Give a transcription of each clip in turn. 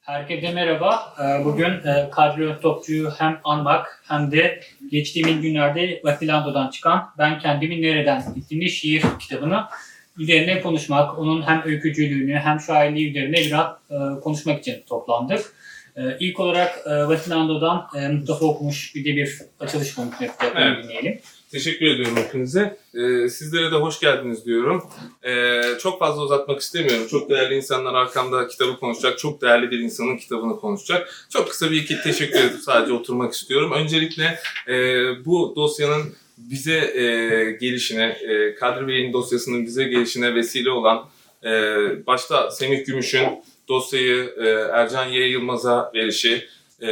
Herkese merhaba. Ee, Bugün e, Kadri Topçu'yu hem anmak hem de geçtiğimiz günlerde Vatilando'dan çıkan Ben Kendimi Nereden isimli şiir kitabını üzerine konuşmak, onun hem öykücülüğünü hem şairliği üzerine biraz e, konuşmak için toplandık. E, İlk olarak Vatilando'dan Mustafa okumuş bir de bir açılış konuşmak yapıp Evet. dinleyelim. Teşekkür ediyorum hepinize. Ee, sizlere de hoş geldiniz diyorum. Ee, çok fazla uzatmak istemiyorum. Çok değerli insanlar arkamda kitabı konuşacak. Çok değerli bir insanın kitabını konuşacak. Çok kısa bir iki teşekkür edip sadece oturmak istiyorum. Öncelikle e, bu dosyanın bize e, gelişine, e, Kadri Bey'in dosyasının bize gelişine vesile olan e, başta Semih Gümüş'ün dosyayı e, Ercan Y. Yılmaz'a verişi, e,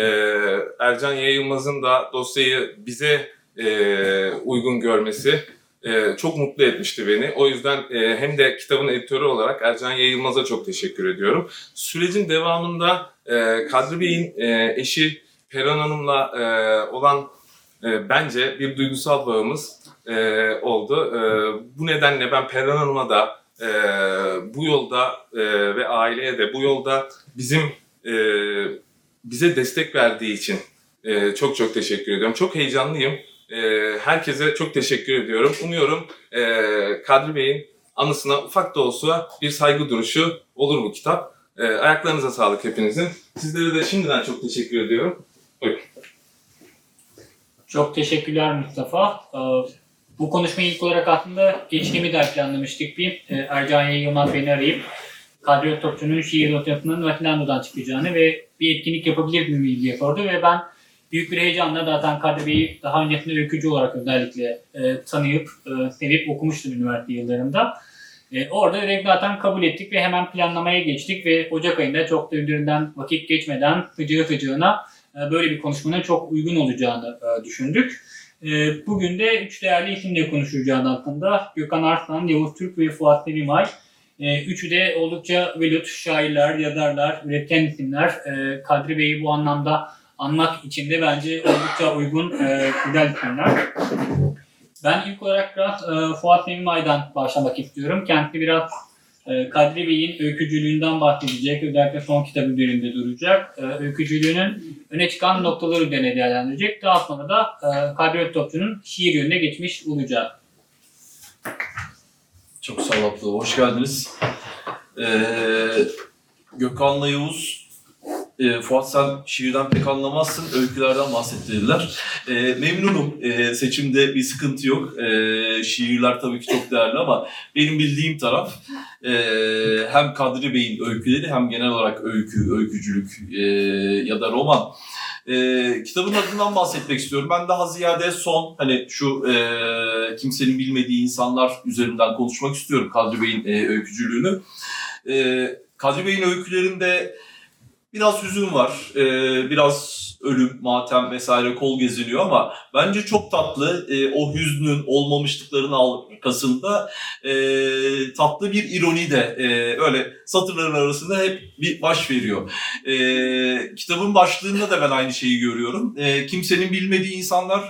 Ercan Y. Yılmaz'ın da dosyayı bize e, uygun görmesi e, çok mutlu etmişti beni. O yüzden e, hem de kitabın editörü olarak Ercan Yayılmaz'a çok teşekkür ediyorum. Sürecin devamında e, Kadri Bey'in e, eşi Perihan Hanım'la e, olan e, bence bir duygusal bağımız e, oldu. E, bu nedenle ben Perihan Hanım'a da e, bu yolda e, ve aileye de bu yolda bizim e, bize destek verdiği için e, çok çok teşekkür ediyorum. Çok heyecanlıyım. Ee, herkese çok teşekkür ediyorum. Umuyorum e, Kadri Bey'in anısına ufak da olsa bir saygı duruşu olur bu kitap. E, ayaklarınıza sağlık hepinizin. Sizlere de şimdiden çok teşekkür ediyorum. Buyurun. Çok teşekkürler Mustafa. Ee, Bu konuşmayı ilk olarak aslında geçtiğimiz ay planlamıştık bir. Ee, Ercan Yılmaz beni arayıp Kadri Topçu'nun şiir dosyasının Vatilando'dan çıkacağını ve bir etkinlik yapabilir miyim diye sordu ve ben büyük bir heyecanla zaten Kadri Bey'i daha öncesinde öykücü olarak özellikle e, tanıyıp, e, sevip okumuştum üniversite yıllarında. E, orada direkt zaten kabul ettik ve hemen planlamaya geçtik ve Ocak ayında çok da üzerinden vakit geçmeden sıcağı sıcağına e, böyle bir konuşmanın çok uygun olacağını e, düşündük. E, Bugün de üç değerli isimle konuşacağız hakkında. Gökhan Arslan, Yavuz Türk ve Fuat Sevimay. E, Üçü de oldukça velut şairler, yazarlar, üretken isimler. E, Kadri Bey'i bu anlamda anmak için de bence oldukça uygun, e, güzel isimler. Ben ilk olarak biraz e, Fuat Sevimay'dan başlamak istiyorum. Kendisi biraz e, Kadri Bey'in öykücülüğünden bahsedecek. Özellikle son kitabı üzerinde duracak. E, öykücülüğünün öne çıkan noktaları üzerine değerlendirecek. Daha sonra da e, Kadri Öktopçu'nun şiir yönüne geçmiş olacak. Çok sağ ol Abdullah. Hoş geldiniz. Ee, Gökhan'la Yavuz, e, Fuat sen şiirden pek anlamazsın, öykülerden bahsettiler. E, memnunum. E, seçimde bir sıkıntı yok. E, şiirler tabii ki çok değerli ama benim bildiğim taraf e, hem Kadri Bey'in öyküleri hem genel olarak öykü, öykücülük e, ya da roman. E, kitabın adından bahsetmek istiyorum. Ben daha ziyade son hani şu e, kimsenin bilmediği insanlar üzerinden konuşmak istiyorum Kadri Bey'in e, öykücülüğünü. E, Kadri Bey'in öykülerinde biraz hüzün var, e, biraz ölüm, matem vesaire kol geziniyor ama bence çok tatlı e, o hüznün olmamışlıkların arkasında e, tatlı bir ironi de e, öyle satırların arasında hep bir baş veriyor. E, kitabın başlığında da ben aynı şeyi görüyorum. E, kimsenin bilmediği insanlar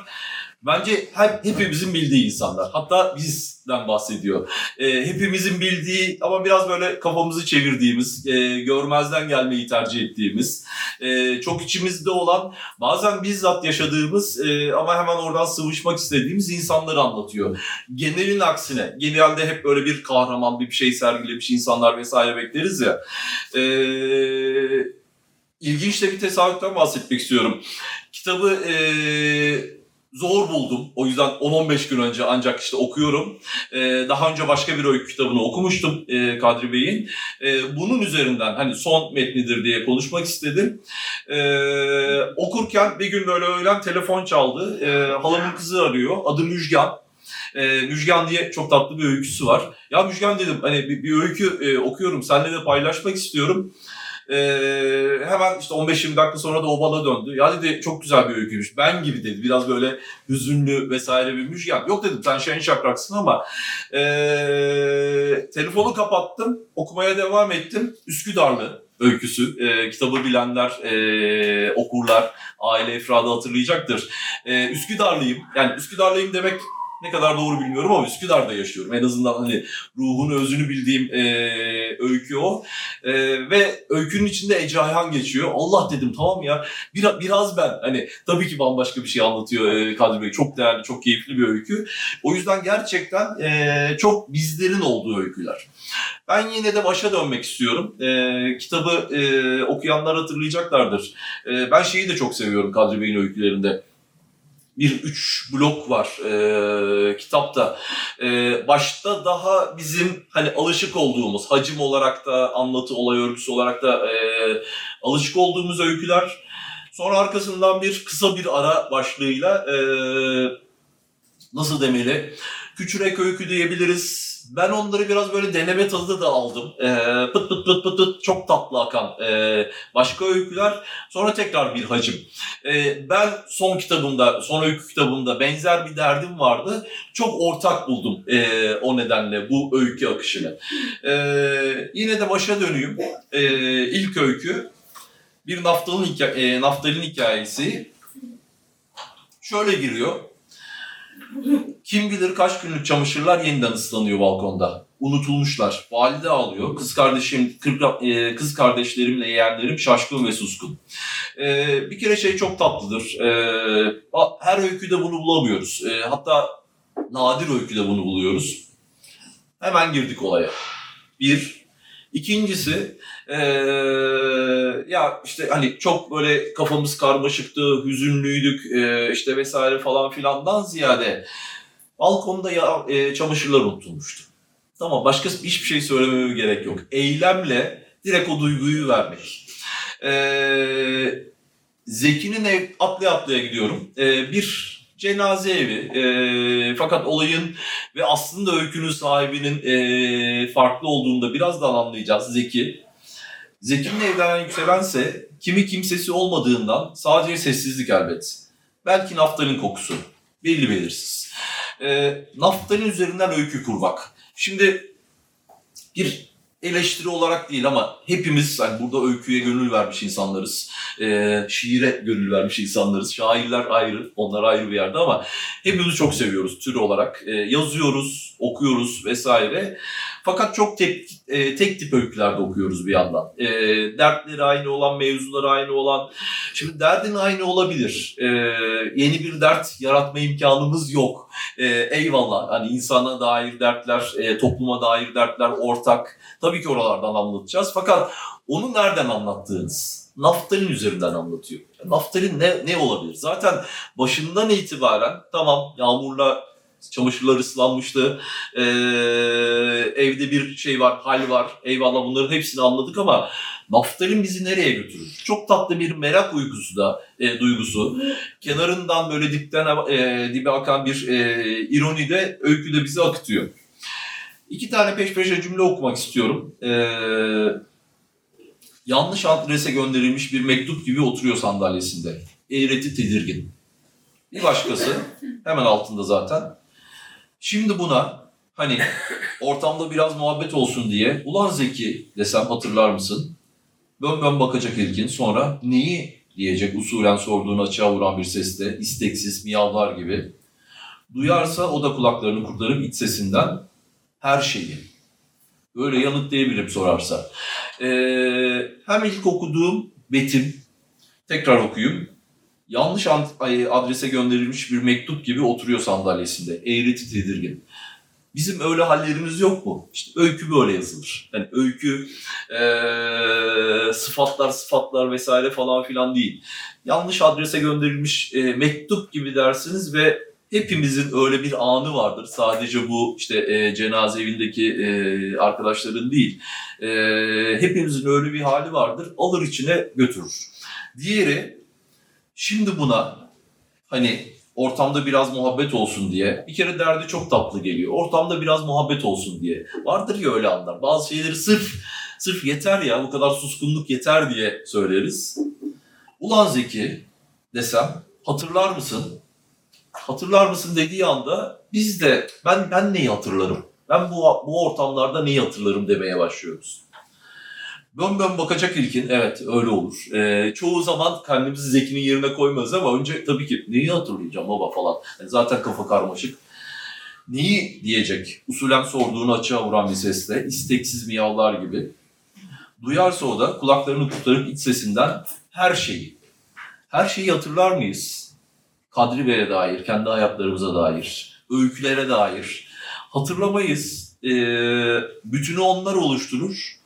bence hep hepimizin bildiği insanlar. Hatta bizden bahsediyor. E, hepimizin bildiği ama biraz böyle kafamızı çevirdiğimiz, e, görmezden gelmeyi tercih ettiğimiz, e, çok içimizde olan, bazen bizzat yaşadığımız e, ama hemen oradan sıvışmak istediğimiz insanları anlatıyor. Genelin aksine, genelde hep böyle bir kahraman, bir şey sergilemiş insanlar vesaire bekleriz ya. E, ilginç de bir tesadüften bahsetmek istiyorum. Kitabı e, zor buldum. O yüzden 10-15 gün önce ancak işte okuyorum. Ee, daha önce başka bir öykü kitabını okumuştum e, Kadri Bey'in. E, bunun üzerinden hani son metnidir diye konuşmak istedim. E, okurken bir gün böyle öğlen telefon çaldı. E, halamın kızı arıyor. Adı Müjgan. E, Müjgan diye çok tatlı bir öyküsü var. Ya Müjgan dedim hani bir, bir öykü e, okuyorum. Seninle de paylaşmak istiyorum. Ee, hemen işte 15-20 dakika sonra da o bana döndü. Ya dedi çok güzel bir öyküymüş. Ben gibi dedi. Biraz böyle hüzünlü vesaire bir müjgan. Yok dedim sen şahin şakraksın ama ee, telefonu kapattım. Okumaya devam ettim. Üsküdarlı öyküsü. Ee, kitabı bilenler, ee, okurlar, aile efradı hatırlayacaktır. Ee, Üsküdarlıyım. Yani Üsküdarlıyım demek ne kadar doğru bilmiyorum ama Üsküdar'da yaşıyorum. En azından hani ruhunu, özünü bildiğim ee, öykü o. Ee, ve öykünün içinde Ece Ayhan geçiyor. Allah dedim tamam ya biraz, biraz ben. Hani tabii ki bambaşka bir şey anlatıyor e, Kadri Bey. Çok değerli, çok keyifli bir öykü. O yüzden gerçekten e, çok bizlerin olduğu öyküler. Ben yine de başa dönmek istiyorum. E, kitabı e, okuyanlar hatırlayacaklardır. E, ben şeyi de çok seviyorum Kadri Bey'in öykülerinde bir üç blok var e, kitapta. E, başta daha bizim hani alışık olduğumuz, hacim olarak da, anlatı olay örgüsü olarak da e, alışık olduğumuz öyküler. Sonra arkasından bir kısa bir ara başlığıyla e, nasıl demeli? Küçürek öykü diyebiliriz. Ben onları biraz böyle deneme tadı da aldım. E, pıt pıt pıt pıt pıt çok tatlı akan e, başka öyküler. Sonra tekrar bir hacim. E, ben son kitabımda, son öykü kitabımda benzer bir derdim vardı. Çok ortak buldum e, o nedenle bu öykü akışını. E, yine de başa döneyim. E, ilk öykü bir naftalin, hikaye, e, naftalin hikayesi. Şöyle giriyor. Kim bilir kaç günlük çamaşırlar yeniden ıslanıyor balkonda. Unutulmuşlar. Valide ağlıyor. Kız kardeşim, e, kız kardeşlerimle yeğenlerim şaşkın ve suskun. E, bir kere şey çok tatlıdır. E, her öyküde bunu bulamıyoruz. E, hatta nadir öyküde bunu buluyoruz. Hemen girdik olaya. Bir. İkincisi, ee, ya işte hani çok böyle kafamız karmaşıktı, hüzünlüydük ee, işte vesaire falan filandan ziyade balkonda ya, e, çamaşırlar unutulmuştu. Tamam başka hiçbir şey söylememe gerek yok. Eylemle direkt o duyguyu vermek. Ee, Zeki'nin ev atlaya atlaya gidiyorum. Ee, bir cenaze evi. Ee, fakat olayın ve aslında öykünün sahibinin e, farklı olduğunu da birazdan anlayacağız Zeki. Zeki'nin evlenen yükselense kimi kimsesi olmadığından sadece sessizlik elbet. Belki naftalin kokusu. Belli belirsiz. E, naftalin üzerinden öykü kurmak. Şimdi bir eleştiri olarak değil ama hepimiz hani burada öyküye gönül vermiş insanlarız. E, şiire gönül vermiş insanlarız. Şairler ayrı, onlar ayrı bir yerde ama hepimizi çok seviyoruz tür olarak. E, yazıyoruz, okuyoruz vesaire. Fakat çok tek, e, tek tip öykülerde okuyoruz bir yandan. E, dertleri aynı olan, mevzuları aynı olan. Şimdi derdin aynı olabilir. E, yeni bir dert yaratma imkanımız yok. E, eyvallah. Hani insana dair dertler, e, topluma dair dertler ortak. Tabii ki oralardan anlatacağız. Fakat onu nereden anlattığınız? Naftalin üzerinden anlatıyor. Naftalin ne, ne olabilir? Zaten başından itibaren tamam yağmurla çamaşırlar ıslanmıştı. Ee, evde bir şey var, hal var. Eyvallah bunların hepsini anladık ama naftalin bizi nereye götürür? Çok tatlı bir merak uykusu da, e, duygusu. Kenarından böyle dipten e, dibe akan bir e, ironi de öyküde bizi akıtıyor. İki tane peş peşe cümle okumak istiyorum. Ee, yanlış adrese gönderilmiş bir mektup gibi oturuyor sandalyesinde. Eğreti tedirgin. Bir başkası hemen altında zaten. Şimdi buna hani ortamda biraz muhabbet olsun diye ulan Zeki desem hatırlar mısın? Bön bön bakacak ilkin sonra neyi diyecek usulen sorduğunu açığa vuran bir sesle isteksiz miyavlar gibi. Duyarsa o da kulaklarını kurtarıp iç sesinden her şeyi. Böyle yanıtlayabilirim sorarsa. Ee, hem ilk okuduğum betim, tekrar okuyayım. Yanlış adrese gönderilmiş bir mektup gibi oturuyor sandalyesinde. Eğreti tedirgin. Bizim öyle hallerimiz yok mu? İşte öykü böyle yazılır. Yani öykü ee, sıfatlar sıfatlar vesaire falan filan değil. Yanlış adrese gönderilmiş e, mektup gibi dersiniz ve hepimizin öyle bir anı vardır. Sadece bu işte e, cenaze evindeki e, arkadaşların değil. E, hepimizin öyle bir hali vardır. Alır içine götürür. Diğeri şimdi buna hani ortamda biraz muhabbet olsun diye bir kere derdi çok tatlı geliyor. Ortamda biraz muhabbet olsun diye. Vardır ya öyle anlar. Bazı şeyleri sırf sırf yeter ya bu kadar suskunluk yeter diye söyleriz. Ulan Zeki desem hatırlar mısın? hatırlar mısın dediği anda biz de ben ben neyi hatırlarım? Ben bu bu ortamlarda neyi hatırlarım demeye başlıyoruz. Bön bön bakacak ilkin evet öyle olur. Ee, çoğu zaman kendimizi Zeki'nin yerine koymaz ama önce tabii ki neyi hatırlayacağım baba falan. Yani zaten kafa karmaşık. Neyi diyecek? Usulen sorduğunu açığa vuran bir sesle isteksiz miyavlar gibi. Duyarsa o da kulaklarını tutarıp iç sesinden her şeyi. Her şeyi hatırlar mıyız? Kadri Bey'e dair, kendi hayatlarımıza dair, öykülere dair. Hatırlamayız. Ee, bütünü onlar oluşturur.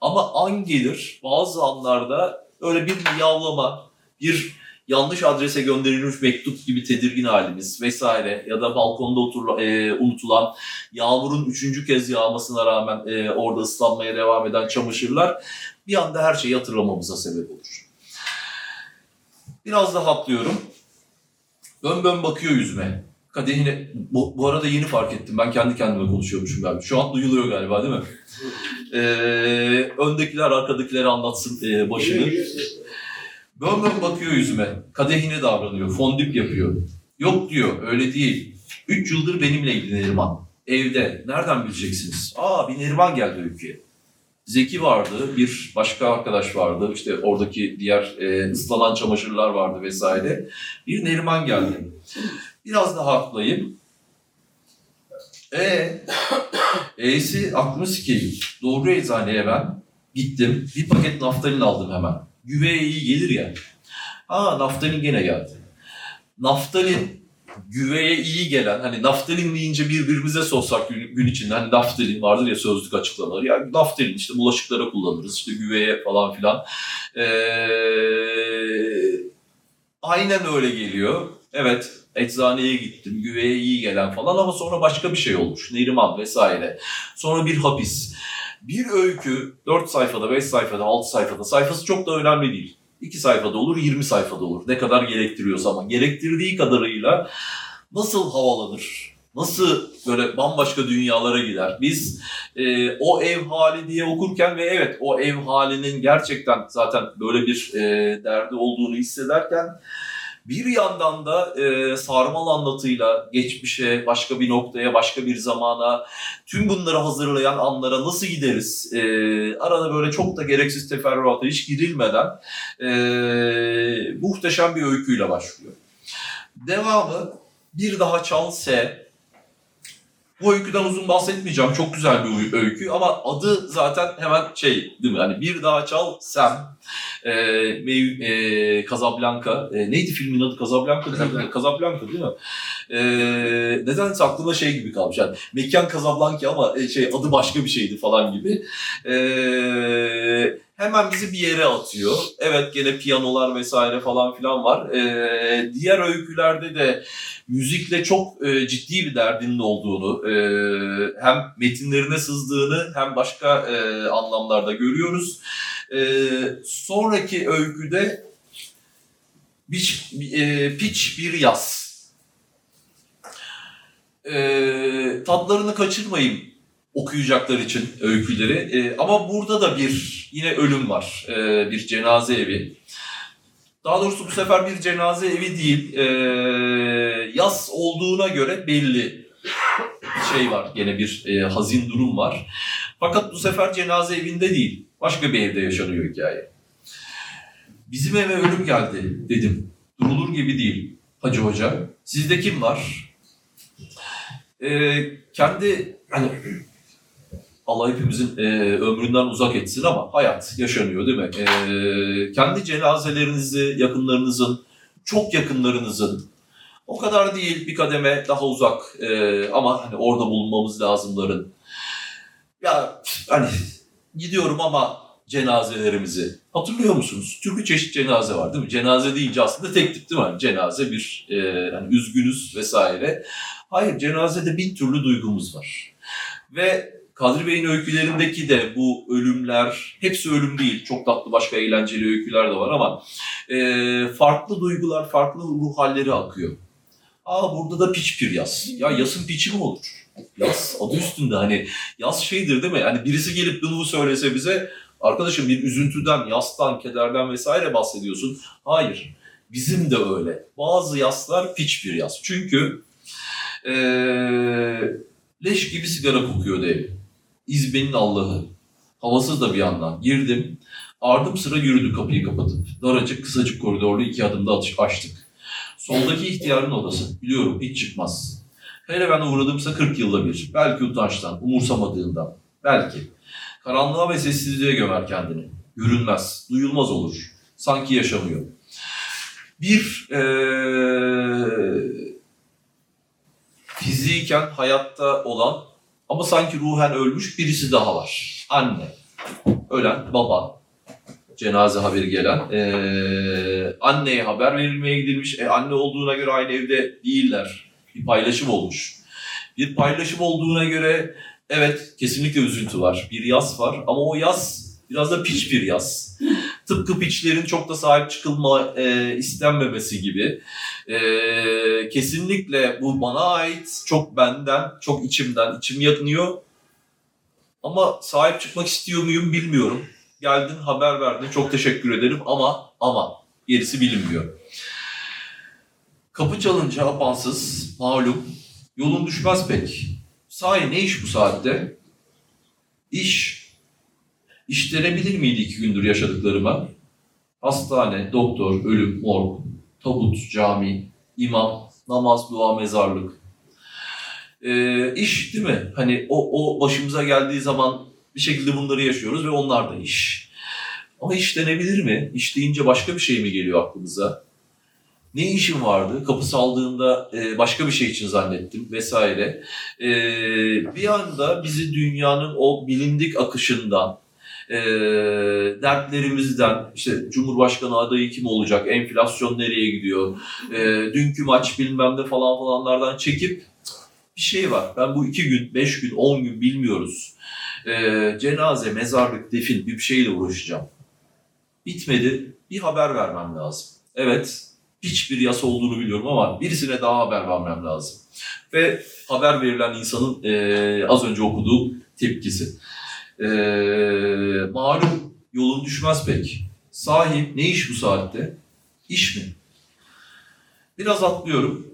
Ama an gelir bazı anlarda öyle bir miyavlama, bir yanlış adrese gönderilmiş mektup gibi tedirgin halimiz vesaire ya da balkonda otur, e, unutulan yağmurun üçüncü kez yağmasına rağmen e, orada ıslanmaya devam eden çamaşırlar bir anda her şeyi hatırlamamıza sebep olur. Biraz daha atlıyorum. Bön bön bakıyor yüzüme. Kadehine, bu, bu arada yeni fark ettim. Ben kendi kendime konuşuyormuşum galiba. Şu an duyuluyor galiba değil mi? Ee, öndekiler arkadakileri anlatsın e, başını. Bön bön bakıyor yüzüme. Kadehine davranıyor. Fondip yapıyor. Yok diyor öyle değil. Üç yıldır benimle ilgili Neriman. Evde. Nereden bileceksiniz? Aa bir Neriman geldi ülkeye. Zeki vardı, bir başka arkadaş vardı, işte oradaki diğer e, ıslanan çamaşırlar vardı vesaire. Bir Neriman geldi. Biraz daha atlayayım. E, E'si aklımı sikeyim. Doğru eczaneye ben gittim. Bir paket naftalin aldım hemen. Güveye iyi gelir ya. Aa naftalin gene geldi. Naftalin güveye iyi gelen hani naftalin deyince birbirimize sorsak gün, gün içinde hani naftalin vardır ya sözlük açıklamaları. Yani naftalin işte bulaşıklara kullanırız işte güveye falan filan. Ee, aynen öyle geliyor. Evet eczaneye gittim güveye iyi gelen falan ama sonra başka bir şey olmuş. Neriman vesaire. Sonra bir hapis. Bir öykü 4 sayfada, 5 sayfada, 6 sayfada sayfası çok da önemli değil. 2 sayfada olur, 20 sayfada olur. Ne kadar gerektiriyorsa ama gerektirdiği kadarıyla nasıl havalanır? Nasıl böyle bambaşka dünyalara gider? Biz e, o ev hali diye okurken ve evet o ev halinin gerçekten zaten böyle bir e, derdi olduğunu hissederken bir yandan da e, sarmal anlatıyla geçmişe, başka bir noktaya, başka bir zamana, tüm bunları hazırlayan anlara nasıl gideriz? E, arada böyle çok da gereksiz teferruata hiç girilmeden e, muhteşem bir öyküyle başlıyor. Devamı bir daha çal S. Bu öyküden uzun bahsetmeyeceğim. Çok güzel bir öykü ama adı zaten hemen şey değil mi? Hani bir daha çal Sam. Ee, e, Casablanca. E, neydi filmin adı? Casablanca değil mi? Casablanca değil mi? E, nedense aklıma şey gibi kalmış. Yani mekan Casablanca ama şey adı başka bir şeydi falan gibi. E, hemen bizi bir yere atıyor. Evet gene piyanolar vesaire falan filan var. E, diğer öykülerde de müzikle çok e, ciddi bir derdinin olduğunu, e, hem metinlerine sızdığını hem başka e, anlamlarda görüyoruz. E, sonraki öyküde bir, e, piç bir yaz. E, tatlarını kaçırmayın okuyacaklar için öyküleri. E, ama burada da bir yine ölüm var. E, bir cenaze evi. Daha doğrusu bu sefer bir cenaze evi değil. E, yaz olduğuna göre belli şey var. Gene bir e, hazin durum var. Fakat bu sefer cenaze evinde değil. Başka bir evde yaşanıyor hikaye. Bizim eve ölüm geldi dedim. Durulur gibi değil. Hacı Hoca. Sizde kim var? Ee, kendi hani Allah hepimizin e, ömründen uzak etsin ama hayat yaşanıyor değil mi? E, kendi cenazelerinizi, yakınlarınızın, çok yakınlarınızın o kadar değil bir kademe daha uzak e, ama hani orada bulunmamız lazımların. Ya hani gidiyorum ama cenazelerimizi hatırlıyor musunuz? Türlü çeşit cenaze var değil mi? Cenaze deyince aslında tek tip değil mi? Hani cenaze bir e, hani üzgünüz vesaire. Hayır cenazede bin türlü duygumuz var. Ve Kadri Bey'in öykülerindeki de bu ölümler, hepsi ölüm değil, çok tatlı başka eğlenceli öyküler de var ama e, farklı duygular, farklı ruh halleri akıyor. Aa burada da piç bir yaz. Ya yasın piçi mi olur? Yaz adı üstünde hani yaz şeydir değil mi? Hani birisi gelip bunu söylese bize arkadaşım bir üzüntüden, yastan, kederden vesaire bahsediyorsun. Hayır. Bizim de öyle. Bazı yaslar piç bir yaz. Çünkü ee, leş gibi sigara kokuyor ev. İzbenin Allah'ı. Havasız da bir yandan. Girdim. Ardım sıra yürüdü kapıyı kapatıp. Daracık kısacık koridorlu iki adımda açtık. Soldaki ihtiyarın odası. Biliyorum hiç çıkmaz. Hele ben uğradımsa 40 yılda bir. Belki utançtan, umursamadığından. Belki. Karanlığa ve sessizliğe gömer kendini. Görünmez, duyulmaz olur. Sanki yaşamıyor. Bir eee fiziken hayatta olan ama sanki ruhen ölmüş birisi daha var. Anne. Ölen baba. Cenaze haberi gelen. Eee anneye haber verilmeye gidilmiş. E, anne olduğuna göre aynı evde değiller. Bir paylaşım olmuş. Bir paylaşım olduğuna göre evet kesinlikle üzüntü var. Bir yas var ama o yas biraz da piç bir yas. Tıpkı piçlerin çok da sahip çıkılma e, istenmemesi gibi. E, kesinlikle bu bana ait, çok benden, çok içimden, içim yakınıyor. Ama sahip çıkmak istiyor muyum bilmiyorum. Geldin haber verdin çok teşekkür ederim ama ama gerisi bilinmiyor. Kapı çalınca apansız, malum, yolun düşmez pek. Sahi ne iş bu saatte? İş. İş denebilir miydi iki gündür yaşadıklarıma? Hastane, doktor, ölüm, morg, tabut, cami, imam, namaz, dua, mezarlık. Ee, iş değil mi? Hani o, o başımıza geldiği zaman bir şekilde bunları yaşıyoruz ve onlar da iş. Ama iş denebilir mi? İş deyince başka bir şey mi geliyor aklımıza? Ne işim vardı? Kapı saldığında e, başka bir şey için zannettim vesaire. E, bir anda bizi dünyanın o bilindik akışından, e, dertlerimizden, işte Cumhurbaşkanı adayı kim olacak, enflasyon nereye gidiyor, e, dünkü maç bilmem ne falan falanlardan çekip bir şey var. Ben bu iki gün, beş gün, on gün bilmiyoruz. E, cenaze, mezarlık, defin bir şeyle uğraşacağım. Bitmedi. Bir haber vermem lazım. Evet, hiçbir yasa olduğunu biliyorum ama birisine daha haber vermem lazım. Ve haber verilen insanın e, az önce okuduğu tepkisi. E, malum yolun düşmez pek. Sahip ne iş bu saatte? İş mi? Biraz atlıyorum.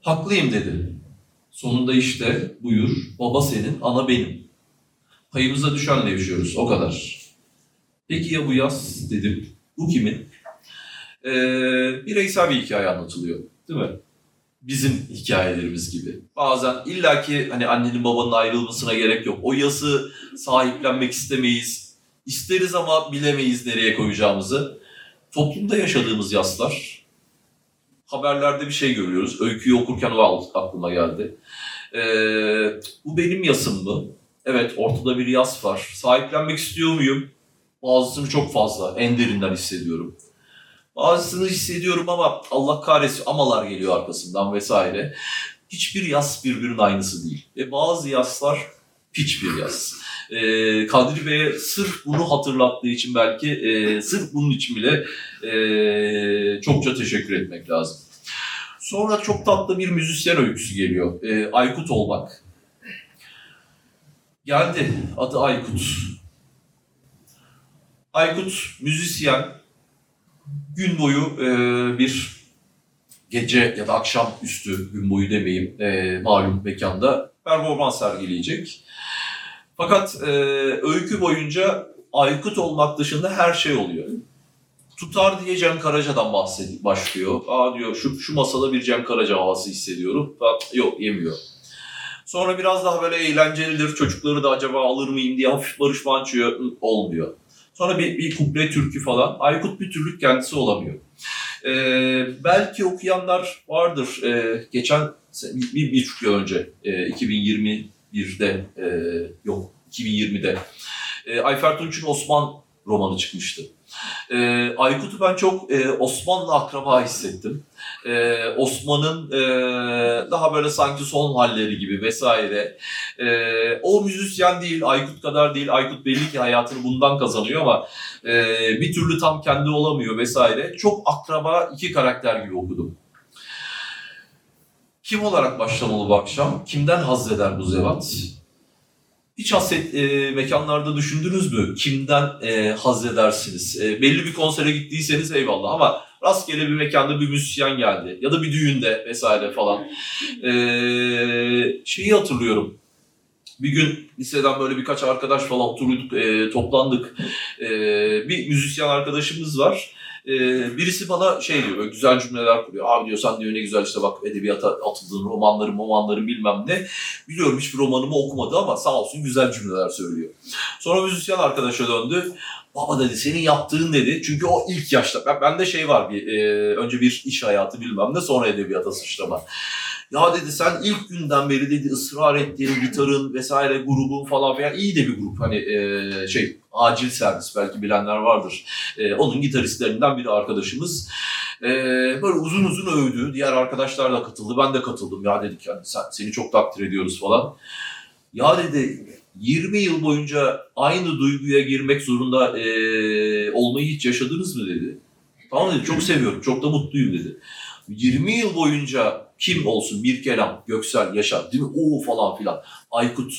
Haklıyım dedi. Sonunda işte buyur baba senin ana benim. Payımıza düşenle yaşıyoruz o kadar. Peki ya bu yaz dedim. Bu kimin? Ee, bireysel bir hikaye anlatılıyor. Değil mi? Bizim hikayelerimiz gibi. Bazen illaki hani annenin babanın ayrılmasına gerek yok. O yası sahiplenmek istemeyiz. İsteriz ama bilemeyiz nereye koyacağımızı. Toplumda yaşadığımız yaslar. Haberlerde bir şey görüyoruz. Öyküyü okurken o aklıma geldi. Ee, bu benim yasım mı? Evet ortada bir yas var. Sahiplenmek istiyor muyum? Bazısını çok fazla, en derinden hissediyorum. Bazısını hissediyorum ama Allah kahretsin amalar geliyor arkasından vesaire. Hiçbir yas birbirinin aynısı değil. Ve bazı yaslar piç bir yas. Ee, Kadri Bey'e sırf bunu hatırlattığı için belki e, sırf bunun için bile e, çokça teşekkür etmek lazım. Sonra çok tatlı bir müzisyen öyküsü geliyor. E, Aykut olmak. Geldi. Adı Aykut. Aykut müzisyen, gün boyu e, bir gece ya da akşam üstü gün boyu demeyeyim e, malum mekanda performans sergileyecek. Fakat e, öykü boyunca Aykut olmak dışında her şey oluyor. Tutar diye Cem Karaca'dan bahsediyor, başlıyor. Aa diyor şu, şu masada bir Cem Karaca havası hissediyorum. Fakat yok yemiyor. Sonra biraz daha böyle eğlencelidir. Çocukları da acaba alır mıyım diye hafif Barış Manço'ya olmuyor. Sonra bir, bir kuple türkü falan. Aykut bir türlü kendisi olamıyor. Ee, belki okuyanlar vardır. Ee, geçen bir, bir, buçuk yıl önce e, 2021'de e, yok 2020'de e, Ayfer Tunç'un Osman romanı çıkmıştı. E, Aykut'u ben çok e, Osman'la akraba hissettim. E, Osman'ın e, daha böyle sanki son halleri gibi vesaire. E, o müzisyen değil, Aykut kadar değil. Aykut belli ki hayatını bundan kazanıyor ama e, bir türlü tam kendi olamıyor vesaire. Çok akraba iki karakter gibi okudum. Kim olarak başlamalı bu akşam? Kimden haz eder bu zevat? Hiç haset e, mekanlarda düşündünüz mü? Kimden e, haz edersiniz? E, belli bir konsere gittiyseniz eyvallah ama rastgele bir mekanda bir müzisyen geldi ya da bir düğünde vesaire falan. E, şeyi hatırlıyorum. Bir gün liseden böyle birkaç arkadaş falan oturduk, e, toplandık. E, bir müzisyen arkadaşımız var. E, birisi bana şey diyor, böyle güzel cümleler kuruyor. Abi diyor sen diyor ne güzel işte bak edebiyata atıldığın romanları, romanları bilmem ne. Biliyorum hiçbir romanımı okumadı ama sağ olsun güzel cümleler söylüyor. Sonra müzisyen arkadaşa döndü. Baba dedi senin yaptığın dedi. Çünkü o ilk yaşta. Ben, bende şey var bir e, önce bir iş hayatı bilmem ne sonra edebiyata sıçrama. Ya dedi sen ilk günden beri dedi ısrar ettiğin gitarın vesaire grubun falan filan iyi de bir grup. Hani e, şey acil servis belki bilenler vardır. E, onun gitaristlerinden biri arkadaşımız. E, böyle uzun uzun övdü. Diğer arkadaşlar da katıldı. Ben de katıldım. Ya dedik yani sen, seni çok takdir ediyoruz falan. Ya dedi 20 yıl boyunca aynı duyguya girmek zorunda e, olmayı hiç yaşadınız mı dedi. Tamam dedi çok seviyorum, çok da mutluyum dedi. 20 yıl boyunca kim olsun bir kelam, Göksel, Yaşar değil mi? Oo falan filan. Aykut.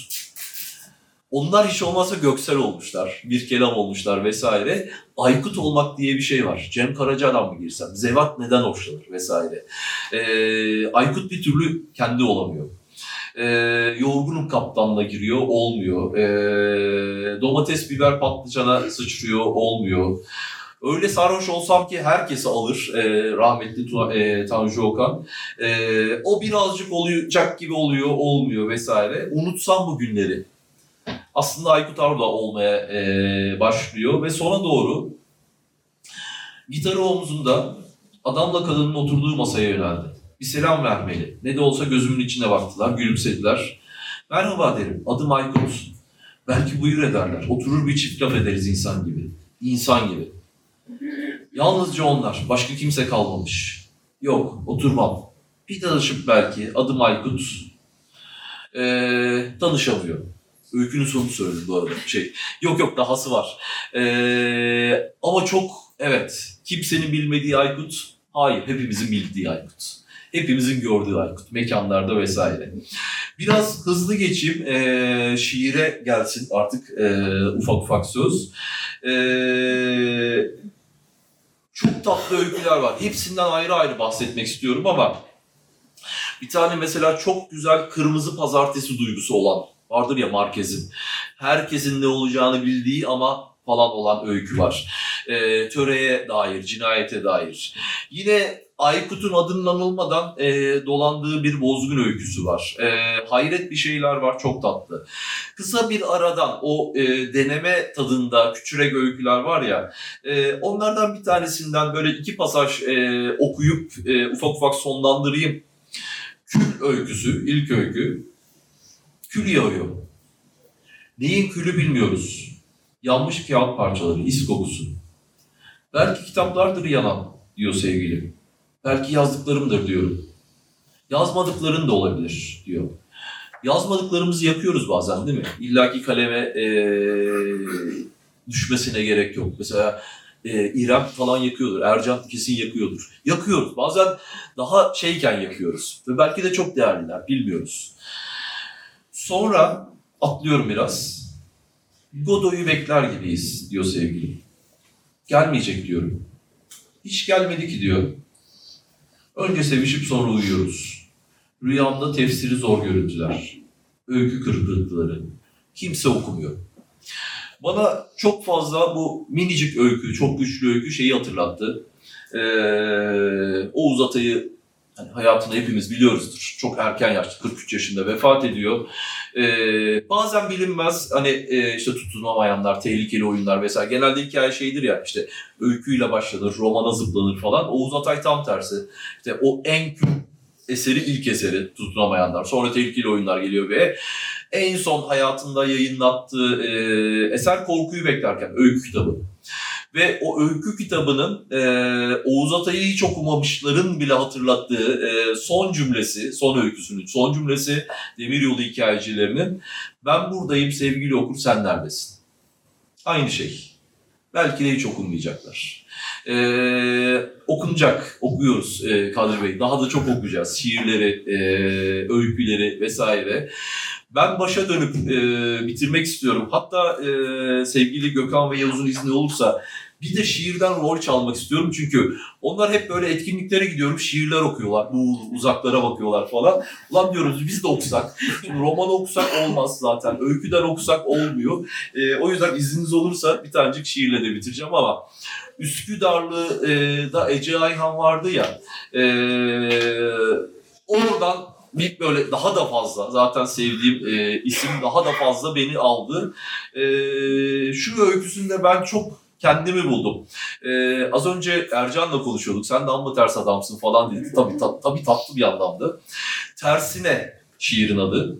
Onlar hiç olmazsa Göksel olmuşlar. Bir kelam olmuşlar vesaire. Aykut olmak diye bir şey var. Cem Karaca'dan mı girsem? Zevat neden hoşlanır vesaire. Ee, Aykut bir türlü kendi olamıyor. Ee, yorgunum kaptanla giriyor, olmuyor. Ee, domates, biber, patlıcana sıçrıyor, olmuyor. Öyle sarhoş olsam ki herkesi alır e, rahmetli e, Tanju Okan. E, o birazcık olacak gibi oluyor, olmuyor vesaire. Unutsam bu günleri. Aslında Aykut Arda olmaya e, başlıyor ve sona doğru gitarı omzunda adamla kadının oturduğu masaya yöneldi. Bir selam vermeli. Ne de olsa gözümün içine baktılar, gülümsediler. Merhaba derim, adım Aykut. Belki buyur ederler. Oturur bir çift laf ederiz insan gibi. İnsan gibi. Yalnızca onlar. Başka kimse kalmamış. Yok, oturmam. Bir danışıp belki. Adım Aykut. Ee, tanışamıyor. Öykünün sonunu söyledim bu arada. Şey, yok yok dahası var. Ee, ama çok evet. Kimsenin bilmediği Aykut. Hayır, hepimizin bildiği Aykut. Hepimizin gördüğü Aykut. Mekanlarda vesaire. Biraz hızlı geçeyim. Ee, şiire gelsin artık ee, ufak ufak söz. Ee, çok tatlı öyküler var. Hepsinden ayrı ayrı bahsetmek istiyorum ama bir tane mesela çok güzel kırmızı pazartesi duygusu olan vardır ya Marquez'in. Herkesin ne olacağını bildiği ama falan olan öykü var. Ee, töreye dair, cinayete dair. Yine Aykut'un adının anılmadan e, dolandığı bir bozgun öyküsü var. E, hayret bir şeyler var, çok tatlı. Kısa bir aradan o e, deneme tadında küçürek öyküler var ya, e, onlardan bir tanesinden böyle iki pasaj e, okuyup e, ufak ufak sonlandırayım. Kül öyküsü, ilk öykü. Kül yağıyor. Neyin külü bilmiyoruz. Yanmış kağıt parçaları, is kokusu. Belki kitaplardır yanan, diyor sevgilim. Belki yazdıklarımdır diyorum. Yazmadıkların da olabilir diyor. Yazmadıklarımızı yakıyoruz bazen değil mi? İlla ki kaleme eee, düşmesine gerek yok. Mesela eee İrem falan yakıyordur. Ercan kesin yakıyordur. Yakıyoruz. Bazen daha şeyken yakıyoruz. Ve belki de çok değerliler. Bilmiyoruz. Sonra atlıyorum biraz. Godoy'u bekler gibiyiz diyor sevgilim. Gelmeyecek diyorum. Hiç gelmedi ki diyor. Önce sevişip sonra uyuyoruz. Rüyamda tefsiri zor görüntüler. Öykü kırıklıkları. Kimse okumuyor. Bana çok fazla bu minicik öykü, çok güçlü öykü şeyi hatırlattı. Ee, Oğuz Atay'ı hani hayatını hepimiz biliyoruzdur. Çok erken yaşta, 43 yaşında vefat ediyor. Ee, bazen bilinmez hani e, işte tutunamayanlar, tehlikeli oyunlar vesaire. Genelde hikaye şeydir ya işte öyküyle başlanır, romana zıplanır falan. Oğuz Atay tam tersi. İşte o en kült eseri ilk eseri tutunamayanlar. Sonra tehlikeli oyunlar geliyor ve en son hayatında yayınlattığı e, eser Korkuyu Beklerken öykü kitabı. Ve o öykü kitabının e, Oğuz Atay'ı hiç okumamışların bile hatırlattığı e, son cümlesi, son öyküsünün son cümlesi Demiryolu hikayecilerinin ben buradayım sevgili okur sen neredesin? Aynı şey. Belki de hiç okunmayacaklar. Ee, okunacak, okuyoruz e, Kadri Bey. Daha da çok okuyacağız. Şiirleri, e, öyküleri vesaire. Ben başa dönüp e, bitirmek istiyorum. Hatta e, sevgili Gökhan ve Yavuz'un izni olursa Bir de şiirden rol çalmak istiyorum çünkü onlar hep böyle etkinliklere gidiyorum şiirler okuyorlar. Bu uzaklara bakıyorlar falan. Ulan diyoruz biz de okusak. Roman okusak olmaz zaten. Öyküden okusak olmuyor. Ee, o yüzden izniniz olursa bir tanecik şiirle de bitireceğim ama Üsküdarlı e, da Ece Ayhan vardı ya. E, oradan bir böyle daha da fazla zaten sevdiğim e, isim daha da fazla beni aldı. E, şu öyküsünde ben çok kendimi buldum. E, az önce Ercan'la konuşuyorduk. Sen de amma ters adamsın falan dedi. Tabii, ta, tabii tatlı bir anlamda. Tersine şiirin adı.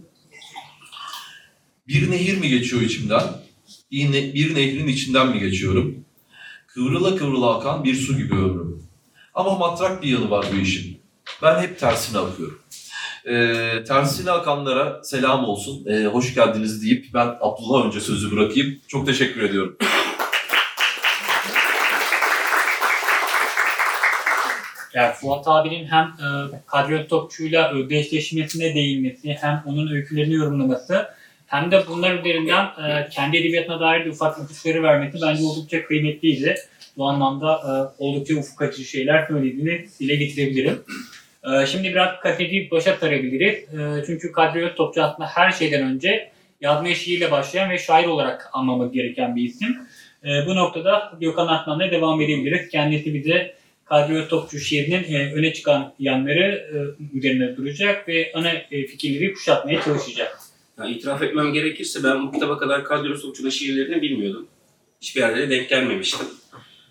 Bir nehir mi geçiyor içimden? Bir, ne- bir nehrin içinden mi geçiyorum? Kıvrıla kıvrıla akan bir su gibi ömrüm. Ama matrak bir yanı var bu işin. Ben hep tersine akıyorum. Ee, tersine akanlara selam olsun. Ee, hoş geldiniz deyip ben Abdullah önce sözü bırakayım. Çok teşekkür ediyorum. Yani Fuat abinin hem e, Kadriyo Topçu'yla özdeşleşmesine değinmesi, hem onun öykülerini yorumlaması, hem de bunlar üzerinden e, kendi edebiyatına dair de ufak ipuçları vermesi bence oldukça kıymetliydi. Bu anlamda e, oldukça ufuk açıcı şeyler söylediğini dile getirebilirim. E, şimdi biraz kaseti başa sarabiliriz. E, çünkü Kadriyo Topçu aslında her şeyden önce yazmaya şiirle başlayan ve şair olarak anmamız gereken bir isim. E, bu noktada Gökhan Atman'la devam edebiliriz. Kendisi bize Kadriyo Topçu şiirinin e, öne çıkan yanları e, üzerine duracak ve ana e, fikirleri kuşatmaya çalışacak. Ya itiraf etmem gerekirse ben bu kitaba kadar Kadriyo Topçu'nun şiirlerini bilmiyordum. Hiçbir yerde de denk gelmemiştim.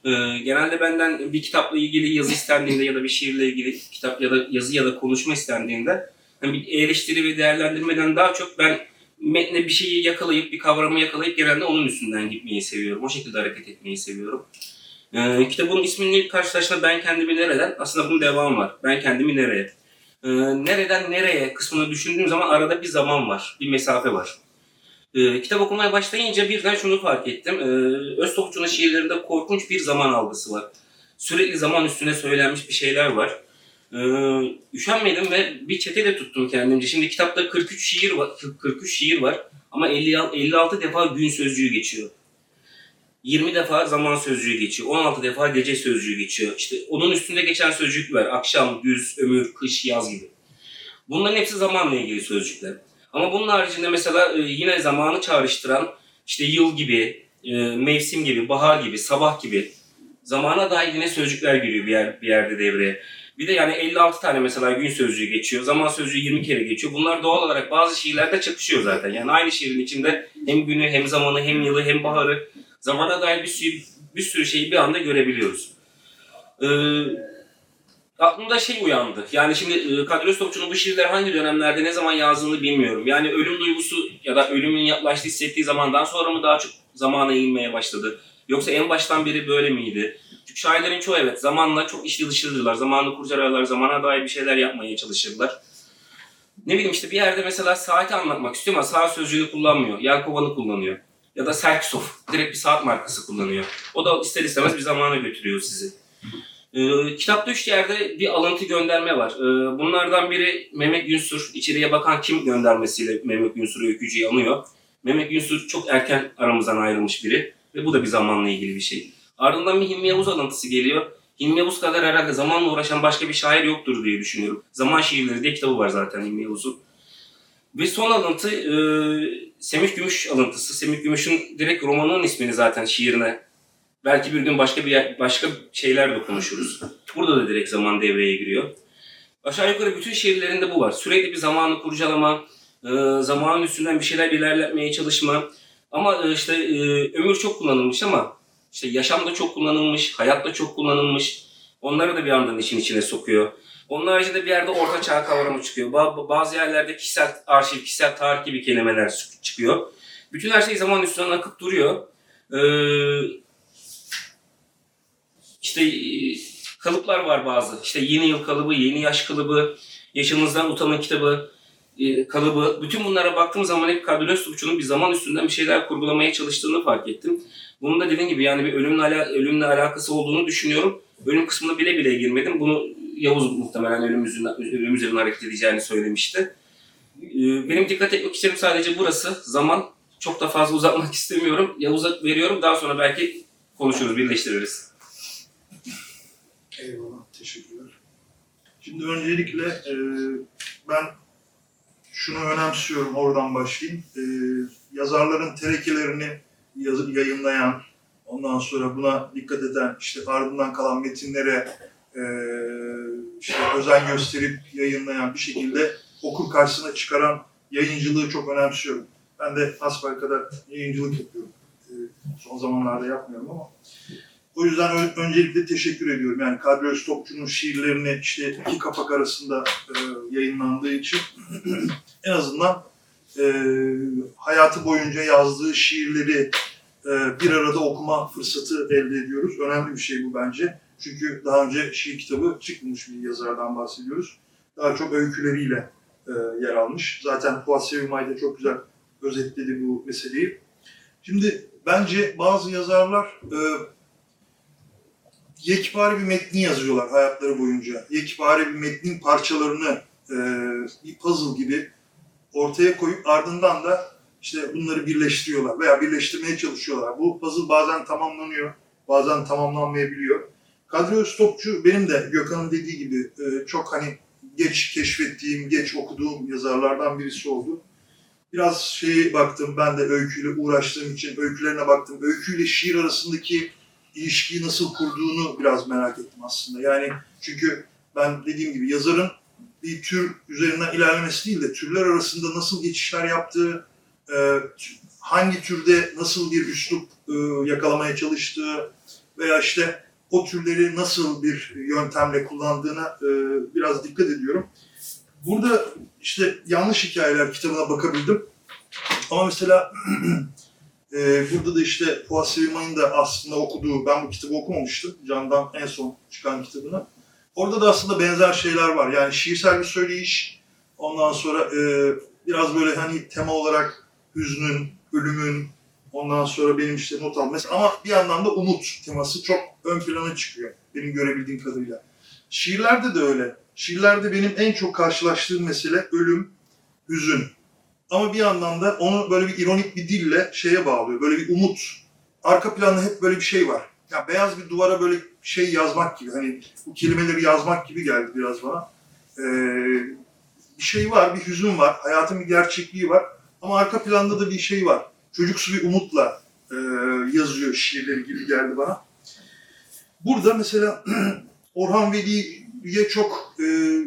Ee, genelde benden bir kitapla ilgili yazı istendiğinde ya da bir şiirle ilgili kitap ya da yazı ya da konuşma istendiğinde hani bir eleştiri ve değerlendirmeden daha çok ben metne bir şeyi yakalayıp, bir kavramı yakalayıp genelde onun üstünden gitmeyi seviyorum. O şekilde hareket etmeyi seviyorum. Ee, kitabın ismini karşılaştığında ben kendimi nereden? Aslında bunun devamı var. Ben kendimi nereye? Ee, nereden nereye kısmını düşündüğüm zaman arada bir zaman var, bir mesafe var. Ee, kitap okumaya başlayınca birden şunu fark ettim. Ee, Öztopçu'nun şiirlerinde korkunç bir zaman algısı var. Sürekli zaman üstüne söylenmiş bir şeyler var. Ee, üşenmedim ve bir çete de tuttum kendimce. Şimdi kitapta 43 şiir var, 43 şiir var ama 50, 56 defa gün sözcüğü geçiyor. 20 defa zaman sözcüğü geçiyor. 16 defa gece sözcüğü geçiyor. İşte onun üstünde geçen sözcükler. Akşam, güz, ömür, kış, yaz gibi. Bunların hepsi zamanla ilgili sözcükler. Ama bunun haricinde mesela e, yine zamanı çağrıştıran işte yıl gibi, e, mevsim gibi, bahar gibi, sabah gibi zamana dair yine sözcükler giriyor bir, yer, bir yerde devreye. Bir de yani 56 tane mesela gün sözcüğü geçiyor, zaman sözcüğü 20 kere geçiyor. Bunlar doğal olarak bazı şiirlerde çakışıyor zaten. Yani aynı şiirin içinde hem günü, hem zamanı, hem yılı, hem baharı, zamana dair bir sürü, bir sürü şeyi bir anda görebiliyoruz. Ee, aklımda şey uyandı. Yani şimdi e, Kadri Öztopçu'nun bu şiirleri hangi dönemlerde ne zaman yazdığını bilmiyorum. Yani ölüm duygusu ya da ölümün yaklaştığı hissettiği zamandan sonra mı daha çok zamana eğilmeye başladı? Yoksa en baştan beri böyle miydi? Çünkü şairlerin çoğu evet zamanla çok içli dışlıdırlar. Zamanı kurcalarlar, zamana dair bir şeyler yapmaya çalışırlar. Ne bileyim işte bir yerde mesela saati anlatmak istiyor ama saat sözcüğünü kullanmıyor. Yelkovan'ı kullanıyor. Ya da Serkisov direkt bir saat markası kullanıyor. O da ister istemez bir zamana götürüyor sizi. Ee, kitapta üç yerde bir alıntı gönderme var. Ee, bunlardan biri Mehmet Günsur, içeriye bakan kim göndermesiyle Mehmet Günsur'u öykücüyü anıyor. Mehmet Günsur çok erken aramızdan ayrılmış biri ve bu da bir zamanla ilgili bir şey. Ardından bir Hilmi Yavuz alıntısı geliyor. Hilmi Yavuz kadar herhalde zamanla uğraşan başka bir şair yoktur diye düşünüyorum. Zaman Şiirleri diye kitabı var zaten Hilmi Yavuz'un. Ve son alıntı e, Semih Gümüş alıntısı. Semih Gümüş'ün direkt romanının ismini zaten şiirine Belki bir gün başka bir başka şeyler de konuşuruz. Burada da direkt zaman devreye giriyor. Aşağı yukarı bütün şiirlerinde bu var. Sürekli bir zamanı kurcalama, e, zamanın üstünden bir şeyler ilerletmeye çalışma. Ama e, işte e, ömür çok kullanılmış ama işte yaşam da çok kullanılmış, hayat da çok kullanılmış. Onları da bir yandan işin içine sokuyor. Onun haricinde bir yerde orta çağ kavramı çıkıyor. Ba- bazı yerlerde kişisel arşiv, kişisel tarih gibi kelimeler çık- çıkıyor. Bütün her şey zaman üstünden akıp duruyor. Ee, işte e, kalıplar var bazı. İşte yeni yıl kalıbı, yeni yaş kalıbı, yaşınızdan utanın kitabı e, kalıbı. Bütün bunlara baktığım zaman hep Kadri Öztürkçü'nün bir zaman üstünden bir şeyler kurgulamaya çalıştığını fark ettim. Bunun da dediğim gibi yani bir ölümle, ala, ölümle alakası olduğunu düşünüyorum. Ölüm kısmına bile bile girmedim. Bunu Yavuz muhtemelen ölüm üzerinden, ölüm üzerinden hareket edeceğini söylemişti. E, Benim dikkat etmek istediğim sadece burası. Zaman. Çok da fazla uzatmak istemiyorum. Yavuz'a veriyorum. Daha sonra belki konuşuruz, birleştiririz. Eyvallah, teşekkürler. Şimdi öncelikle e, ben şunu önemsiyorum, oradan başlayayım. E, yazarların terekelerini yazıp yayınlayan, ondan sonra buna dikkat eden, işte ardından kalan metinlere e, işte özen gösterip yayınlayan bir şekilde okur karşısına çıkaran yayıncılığı çok önemsiyorum. Ben de kadar yayıncılık yapıyorum. E, son zamanlarda yapmıyorum ama o yüzden ön- öncelikle teşekkür ediyorum. Yani Kadri Öztopçu'nun şiirlerini işte iki kapak arasında e, yayınlandığı için en azından e, hayatı boyunca yazdığı şiirleri e, bir arada okuma fırsatı elde ediyoruz. Önemli bir şey bu bence. Çünkü daha önce şiir kitabı çıkmamış bir yazardan bahsediyoruz. Daha çok öyküleriyle e, yer almış. Zaten Fuat Sevimay da çok güzel özetledi bu meseleyi. Şimdi bence bazı yazarlar e, yekpare bir metni yazıyorlar hayatları boyunca. Yekpare bir metnin parçalarını e, bir puzzle gibi ortaya koyup ardından da işte bunları birleştiriyorlar veya birleştirmeye çalışıyorlar. Bu puzzle bazen tamamlanıyor, bazen tamamlanmayabiliyor. Kadri Öztopçu benim de Gökhan'ın dediği gibi e, çok hani geç keşfettiğim, geç okuduğum yazarlardan birisi oldu. Biraz şeye baktım, ben de öyküyle uğraştığım için öykülerine baktım. Öyküyle şiir arasındaki ilişkiyi nasıl kurduğunu biraz merak ettim aslında. Yani çünkü ben dediğim gibi yazarın bir tür üzerinden ilerlemesi değil de türler arasında nasıl geçişler yaptığı, e, hangi türde nasıl bir üslup e, yakalamaya çalıştığı veya işte o türleri nasıl bir yöntemle kullandığına e, biraz dikkat ediyorum. Burada işte yanlış hikayeler kitabına bakabildim. Ama mesela e, burada da işte Fuat Sevimay'ın da aslında okuduğu, ben bu kitabı okumamıştım. Can'dan en son çıkan kitabını. Orada da aslında benzer şeyler var. Yani şiirsel bir söyleyiş, ondan sonra e, biraz böyle hani tema olarak hüznün, ölümün, ondan sonra benim işte not alması ama bir yandan da umut teması çok ön plana çıkıyor benim görebildiğim kadarıyla. Şiirlerde de öyle. Şiirlerde benim en çok karşılaştığım mesele ölüm, hüzün. Ama bir yandan da onu böyle bir ironik bir dille şeye bağlıyor. Böyle bir umut. Arka planda hep böyle bir şey var. Ya beyaz bir duvara böyle şey yazmak gibi. Hani bu kelimeleri yazmak gibi geldi biraz bana. Ee, bir şey var, bir hüzün var. Hayatın bir gerçekliği var. Ama arka planda da bir şey var. Çocuksu bir umutla e, yazıyor şiirleri gibi geldi bana. Burada mesela Orhan Veli'ye çok e,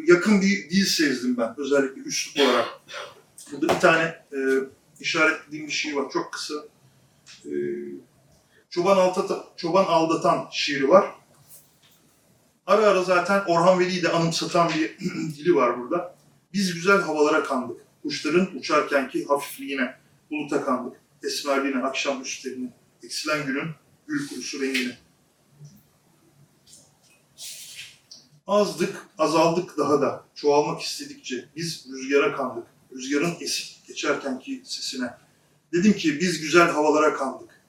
yakın bir dil sezdim ben özellikle üslup olarak. Burada bir tane e, işaretlediğim bir şiir var. Çok kısa. E, Çoban, Altata, Çoban Aldatan şiiri var. Ara ara zaten Orhan Veli'yi de anımsatan bir dili var burada. Biz güzel havalara kandık. Kuşların uçarkenki hafifliğine, buluta kandık. Esmerliğine, akşam üstlerine, eksilen günün gül kurusu rengine. Azdık, azaldık daha da. Çoğalmak istedikçe biz rüzgara kandık. Rüzgarın esip geçerkenki sesine. Dedim ki biz güzel havalara kandık.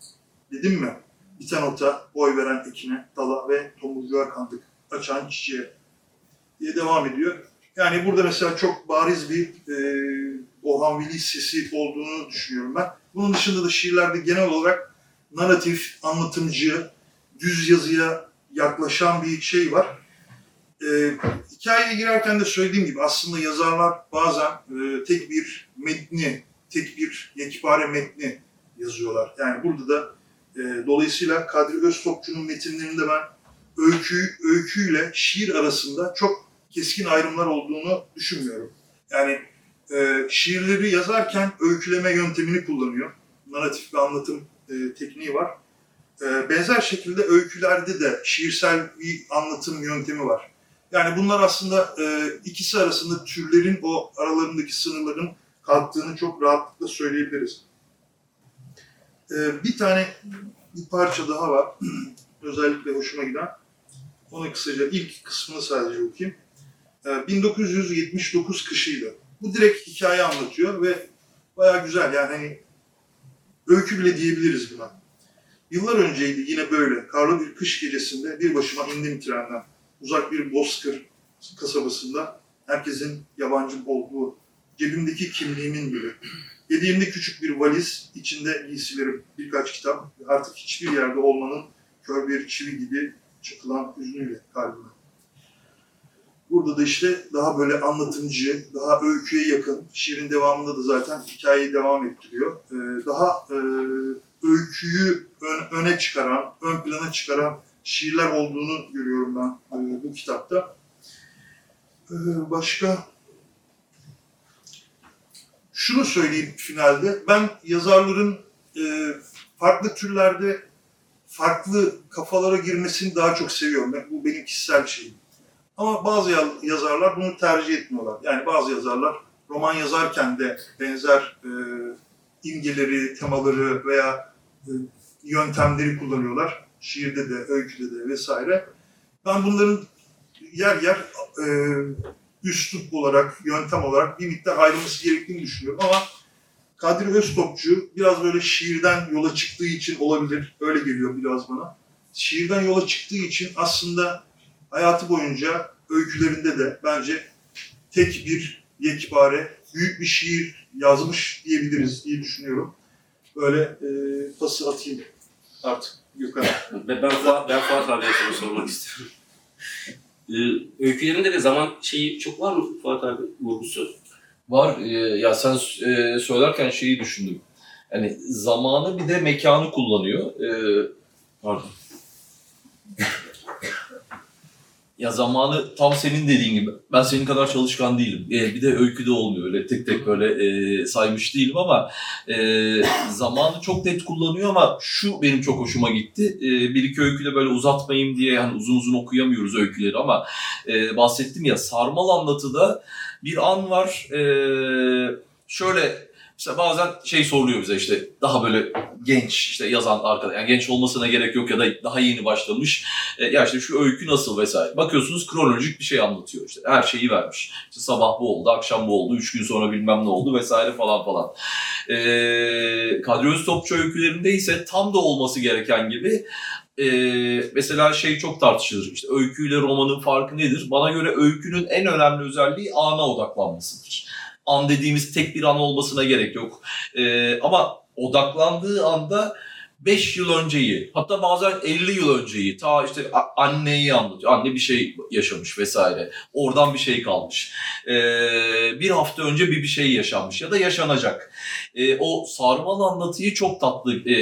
Dedim mi? Biten ota, boy veren ekine, dala ve tomurcuğa kandık. Açan çiçeğe diye devam ediyor. Yani burada mesela çok bariz bir e, Orhan Veli sesi olduğunu düşünüyorum ben. Bunun dışında da şiirlerde genel olarak narratif, anlatımcı, düz yazıya yaklaşan bir şey var. E, hikayeye girerken de söylediğim gibi aslında yazarlar bazen e, tek bir metni, tek bir yekpare metni yazıyorlar. Yani burada da e, dolayısıyla Kadri Öztopçu'nun metinlerinde ben öykü, öyküyle şiir arasında çok keskin ayrımlar olduğunu düşünmüyorum. Yani e, şiirleri yazarken öyküleme yöntemini kullanıyor. Narratif bir anlatım e, tekniği var. E, benzer şekilde öykülerde de şiirsel bir anlatım yöntemi var. Yani bunlar aslında e, ikisi arasında türlerin o aralarındaki sınırların kalktığını çok rahatlıkla söyleyebiliriz. E, bir tane bir parça daha var. Özellikle hoşuma giden. Onu kısaca ilk kısmını sadece okuyayım. E, 1979 kışıydı. Bu direkt hikaye anlatıyor ve bayağı güzel yani hani öykü bile diyebiliriz buna. Yıllar önceydi yine böyle. Karlı bir kış gecesinde bir başıma indim trenden uzak bir bozkır kasabasında herkesin yabancı olduğu, cebimdeki kimliğimin gibi. Yediğimde küçük bir valiz, içinde giysilerim, birkaç kitap, artık hiçbir yerde olmanın kör bir çivi gibi çakılan hüznüyle kalbime. Burada da işte daha böyle anlatımcı, daha öyküye yakın, şiirin devamında da zaten hikayeyi devam ettiriyor. Ee, daha e, öyküyü ön- öne çıkaran, ön plana çıkaran şiirler olduğunu görüyorum ben e, bu kitapta. Ee, başka şunu söyleyeyim finalde. Ben yazarların e, farklı türlerde farklı kafalara girmesini daha çok seviyorum. Bu benim kişisel şeyim. Ama bazı ya- yazarlar bunu tercih etmiyorlar. Yani bazı yazarlar roman yazarken de benzer e, imgeleri, temaları veya e, yöntemleri kullanıyorlar. Şiirde de, öyküde de vesaire. Ben bunların yer yer e, üslup olarak, yöntem olarak bir miktar ayrılması gerektiğini düşünüyorum ama Kadri Öztopçu biraz böyle şiirden yola çıktığı için olabilir. Öyle geliyor biraz bana. Şiirden yola çıktığı için aslında hayatı boyunca öykülerinde de bence tek bir yekpare, büyük bir şiir yazmış diyebiliriz diye düşünüyorum. Böyle e, pası atayım artık Gökhan'a. Ben, ben, Fuat, ben Fuat abiye soru sormak istiyorum. Ee, Öykülerinde de zaman şeyi çok var mı Fuat abi vurgusu? Var. e, ya sen e, söylerken şeyi düşündüm. Yani zamanı bir de mekanı kullanıyor. E, pardon. Ya zamanı tam senin dediğin gibi. Ben senin kadar çalışkan değilim. E, bir de öyküde olmuyor. Öyle tek tek böyle e, saymış değilim ama e, zamanı çok net kullanıyor ama şu benim çok hoşuma gitti. E, bir iki öyküde böyle uzatmayayım diye hani uzun uzun okuyamıyoruz öyküleri ama e, bahsettim ya sarmal anlatıda bir an var. Ee, şöyle mesela bazen şey soruluyor bize işte daha böyle genç işte yazan arkadaş yani genç olmasına gerek yok ya da daha yeni başlamış e, ya işte şu öykü nasıl vesaire. Bakıyorsunuz kronolojik bir şey anlatıyor işte. Her şeyi vermiş. İşte sabah bu oldu akşam bu oldu üç gün sonra bilmem ne oldu vesaire falan falan. Ee, Kadri Öztopçu öykülerinde ise tam da olması gereken gibi ee, mesela şey çok tartışılır. İşte öyküyle romanın farkı nedir? Bana göre öykünün en önemli özelliği ana odaklanmasıdır. An dediğimiz tek bir an olmasına gerek yok. Ee, ama odaklandığı anda 5 yıl önceyi, hatta bazen 50 yıl önceyi, ta işte anneyi anlatıyor. Anne bir şey yaşamış vesaire. Oradan bir şey kalmış. Ee, bir hafta önce bir bir şey yaşanmış ya da yaşanacak. Ee, o sarmal anlatıyı çok tatlı e,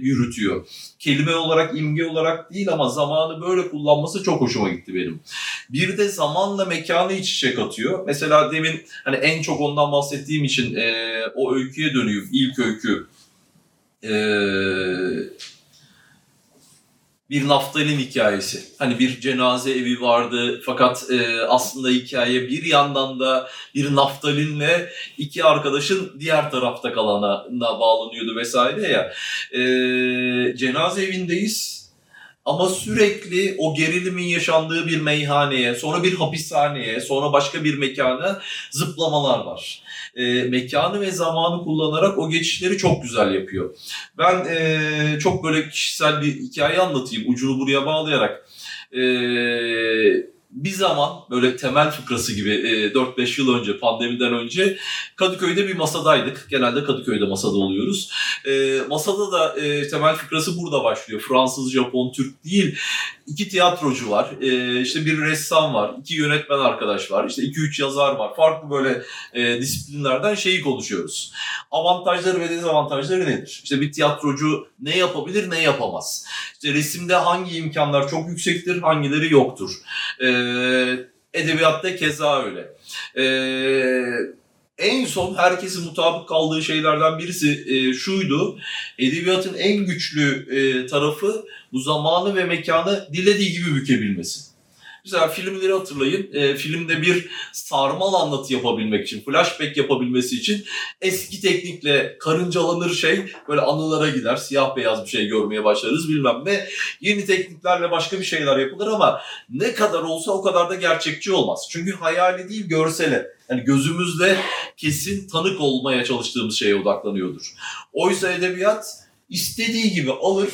yürütüyor kelime olarak, imge olarak değil ama zamanı böyle kullanması çok hoşuma gitti benim. Bir de zamanla mekanı iç içe katıyor. Mesela demin hani en çok ondan bahsettiğim için e, o öyküye dönüyor. İlk öykü. E, bir naftalin hikayesi. Hani bir cenaze evi vardı fakat e, aslında hikaye bir yandan da bir naftalinle iki arkadaşın diğer tarafta kalana bağlanıyordu vesaire ya. E, cenaze evindeyiz ama sürekli o gerilimin yaşandığı bir meyhaneye, sonra bir hapishaneye, sonra başka bir mekana zıplamalar var. E, mekanı ve zamanı kullanarak o geçişleri çok güzel yapıyor. Ben e, çok böyle kişisel bir hikaye anlatayım ucunu buraya bağlayarak. E, bir zaman böyle temel fıkrası gibi e, 4-5 yıl önce pandemiden önce Kadıköy'de bir masadaydık. Genelde Kadıköy'de masada oluyoruz. E, masada da e, temel fıkrası burada başlıyor. Fransız, Japon, Türk değil. İki tiyatrocu var. E, işte bir ressam var. iki yönetmen arkadaş var. işte iki üç yazar var. Farklı böyle e, disiplinlerden şeyi konuşuyoruz. Avantajları ve dezavantajları nedir? İşte bir tiyatrocu ne yapabilir, ne yapamaz? İşte resimde hangi imkanlar çok yüksektir, hangileri yoktur? E, edebiyatta keza öyle. E, en son herkesin mutabık kaldığı şeylerden birisi e, şuydu. Edebiyatın en güçlü e, tarafı bu zamanı ve mekanı dilediği gibi bükebilmesi. Mesela filmleri hatırlayın. E, filmde bir sarmal anlatı yapabilmek için, flashback yapabilmesi için eski teknikle karıncalanır şey böyle anılara gider. Siyah beyaz bir şey görmeye başlarız bilmem ne. Yeni tekniklerle başka bir şeyler yapılır ama ne kadar olsa o kadar da gerçekçi olmaz. Çünkü hayali değil görsele. Yani gözümüzde kesin tanık olmaya çalıştığımız şeye odaklanıyordur. Oysa edebiyat istediği gibi alır.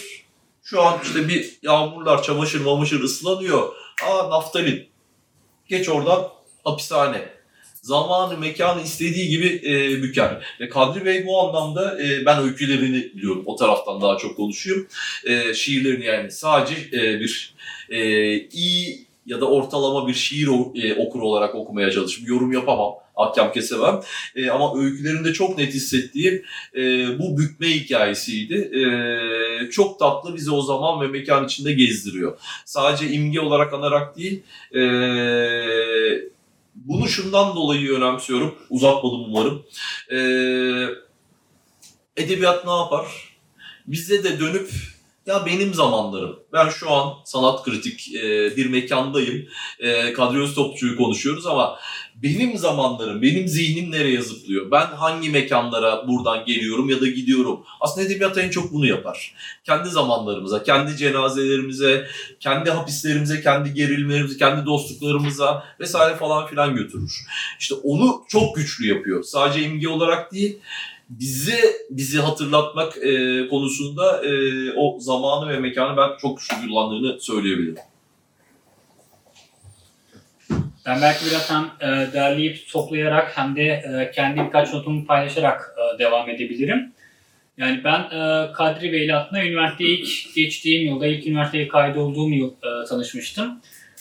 Şu an işte bir yağmurlar, çamaşır mamışır ıslanıyor. Aa naftalin. Geç oradan hapishane. zamanı, mekanı istediği gibi e, büker. Ve Kadri Bey bu anlamda e, ben öykülerini biliyorum. O taraftan daha çok konuşuyorum. E, şiirlerini yani sadece e, bir e, iyi ya da ortalama bir şiir e, okuru olarak okumaya çalışıp yorum yapamam, ahkam kesemem. E, ama öykülerinde çok net hissettiğim e, bu bükme hikayesiydi. E, çok tatlı bizi o zaman ve mekan içinde gezdiriyor. Sadece imge olarak anarak değil, e, bunu şundan dolayı önemsiyorum, uzatmadım umarım. E, edebiyat ne yapar? Bize de dönüp ya benim zamanlarım. Ben şu an sanat kritik e, bir mekandayım. E, Kadri Öztopçu'yu konuşuyoruz ama benim zamanlarım, benim zihnim nereye zıplıyor? Ben hangi mekanlara buradan geliyorum ya da gidiyorum? Aslında edebiyat en çok bunu yapar. Kendi zamanlarımıza, kendi cenazelerimize, kendi hapislerimize, kendi gerilmelerimize, kendi dostluklarımıza vesaire falan filan götürür. İşte onu çok güçlü yapıyor. Sadece imge olarak değil, bizi bizi hatırlatmak e, konusunda e, o zamanı ve mekanı ben çok güçlü kullandığını söyleyebilirim. Ben belki biraz hem e, derleyip toplayarak hem de e, kendi birkaç notumu paylaşarak e, devam edebilirim. Yani ben e, Kadri Bey'le aslında üniversiteye ilk geçtiğim yılda, ilk üniversiteye kaydolduğum yıl e, tanışmıştım.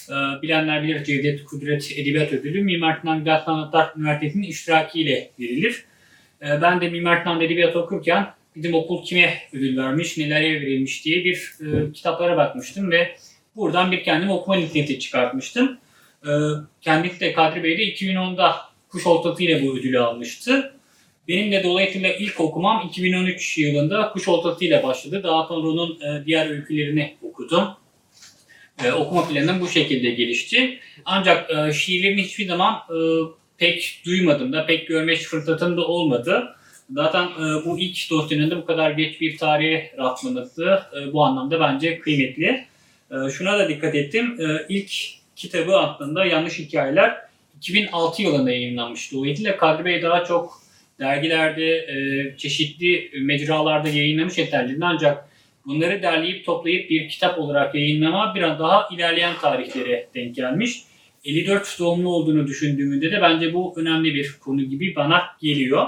E, bilenler bilir Cevdet Kudret Edebiyat Ödülü Mimar Sinan Güzel Sanatlar Üniversitesi'nin iştirakiyle verilir. E, ben de Mimar Sinan Edebiyat okurken bizim okul kime ödül vermiş, nelere verilmiş diye bir e, kitaplara bakmıştım ve buradan bir kendime okuma listesi çıkartmıştım. Ee, kendisi de Kadri Bey de 2010'da Kuş Oltası ile bu ödülü almıştı. Benim de dolayısıyla ilk okumam 2013 yılında Kuş Oltası ile başladı. Daha sonra onun e, diğer öykülerini okudum. E, okuma planım bu şekilde gelişti. Ancak e, şiirlerini hiçbir zaman e, pek duymadım da, pek görme fırsatım da olmadı. Zaten e, bu ilk dosyanın da bu kadar geç bir tarihe rastlaması e, bu anlamda bence kıymetli. E, şuna da dikkat ettim. E, ilk kitabı aslında Yanlış Hikayeler 2006 yılında yayınlanmıştı. Dolayısıyla Kadri Bey daha çok dergilerde, e, çeşitli mecralarda yayınlamış eserlerini ancak bunları derleyip toplayıp bir kitap olarak yayınlama biraz daha ilerleyen tarihlere denk gelmiş. 54 doğumlu olduğunu düşündüğümde de bence bu önemli bir konu gibi bana geliyor.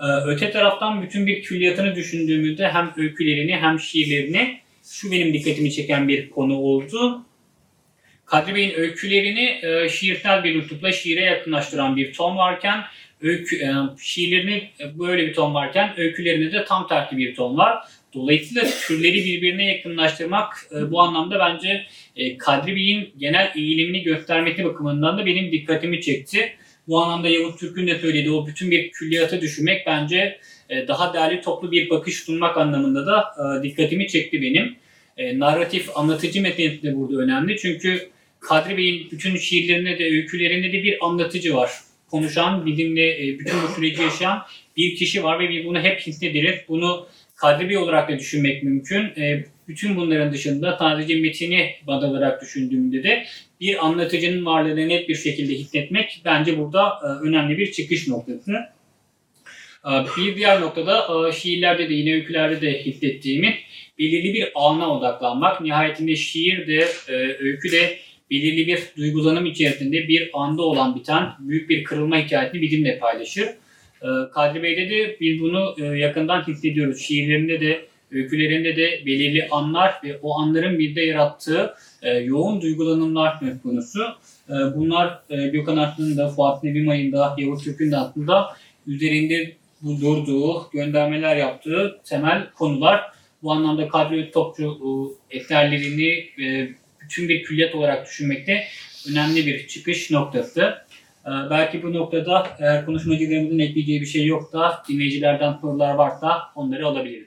Ee, öte taraftan bütün bir külliyatını düşündüğümüzde hem öykülerini hem şiirlerini şu benim dikkatimi çeken bir konu oldu. Kadri Bey'in öykülerini e, şiirsel bir üslupla şiire yakınlaştıran bir ton varken öykü, e, şiirlerini e, böyle bir ton varken öykülerinde de tam tersi bir ton var. Dolayısıyla türleri birbirine yakınlaştırmak bu anlamda bence e, Kadri Bey'in genel eğilimini göstermesi bakımından da benim dikkatimi çekti. Bu anlamda Yavuz Türk'ün de söylediği o bütün bir külliyatı düşünmek bence e, daha değerli toplu bir bakış sunmak anlamında da e, dikkatimi çekti benim. E, narratif, anlatıcı metiniyeti de burada önemli. Çünkü Kadri Bey'in bütün şiirlerinde de, öykülerinde de bir anlatıcı var. Konuşan, bizimle bütün bu süreci yaşayan bir kişi var ve biz bunu hep hissederiz. Bunu Kadri Bey olarak da düşünmek mümkün. Bütün bunların dışında sadece metini baz alarak düşündüğümde de bir anlatıcının varlığını net bir şekilde hissetmek bence burada e, önemli bir çıkış noktası. E, Bir diğer noktada e, şiirlerde de yine öykülerde de hissettiğimi belirli bir ana odaklanmak. Nihayetinde şiir de, öykü de belirli bir duygulanım içerisinde bir anda olan biten büyük bir kırılma hikayesini bizimle paylaşır. Kadri Bey'de de biz bunu yakından hissediyoruz. Şiirlerinde de, öykülerinde de belirli anlar ve o anların bizde yarattığı e, yoğun duygulanımlar söz konusu. E, bunlar e, Gökhan Aslı'nın da, Fuat Nebimay'ın da, Yavuz Türk'ün de aslında üzerinde durduğu, göndermeler yaptığı temel konular. Bu anlamda Kadri Topçu e, eserlerini e, bütün bir külliyat olarak düşünmekte önemli bir çıkış noktası. E, belki bu noktada eğer konuşmacılarımızın ekleyeceği bir şey yoksa dinleyicilerden sorular varsa onları alabiliriz.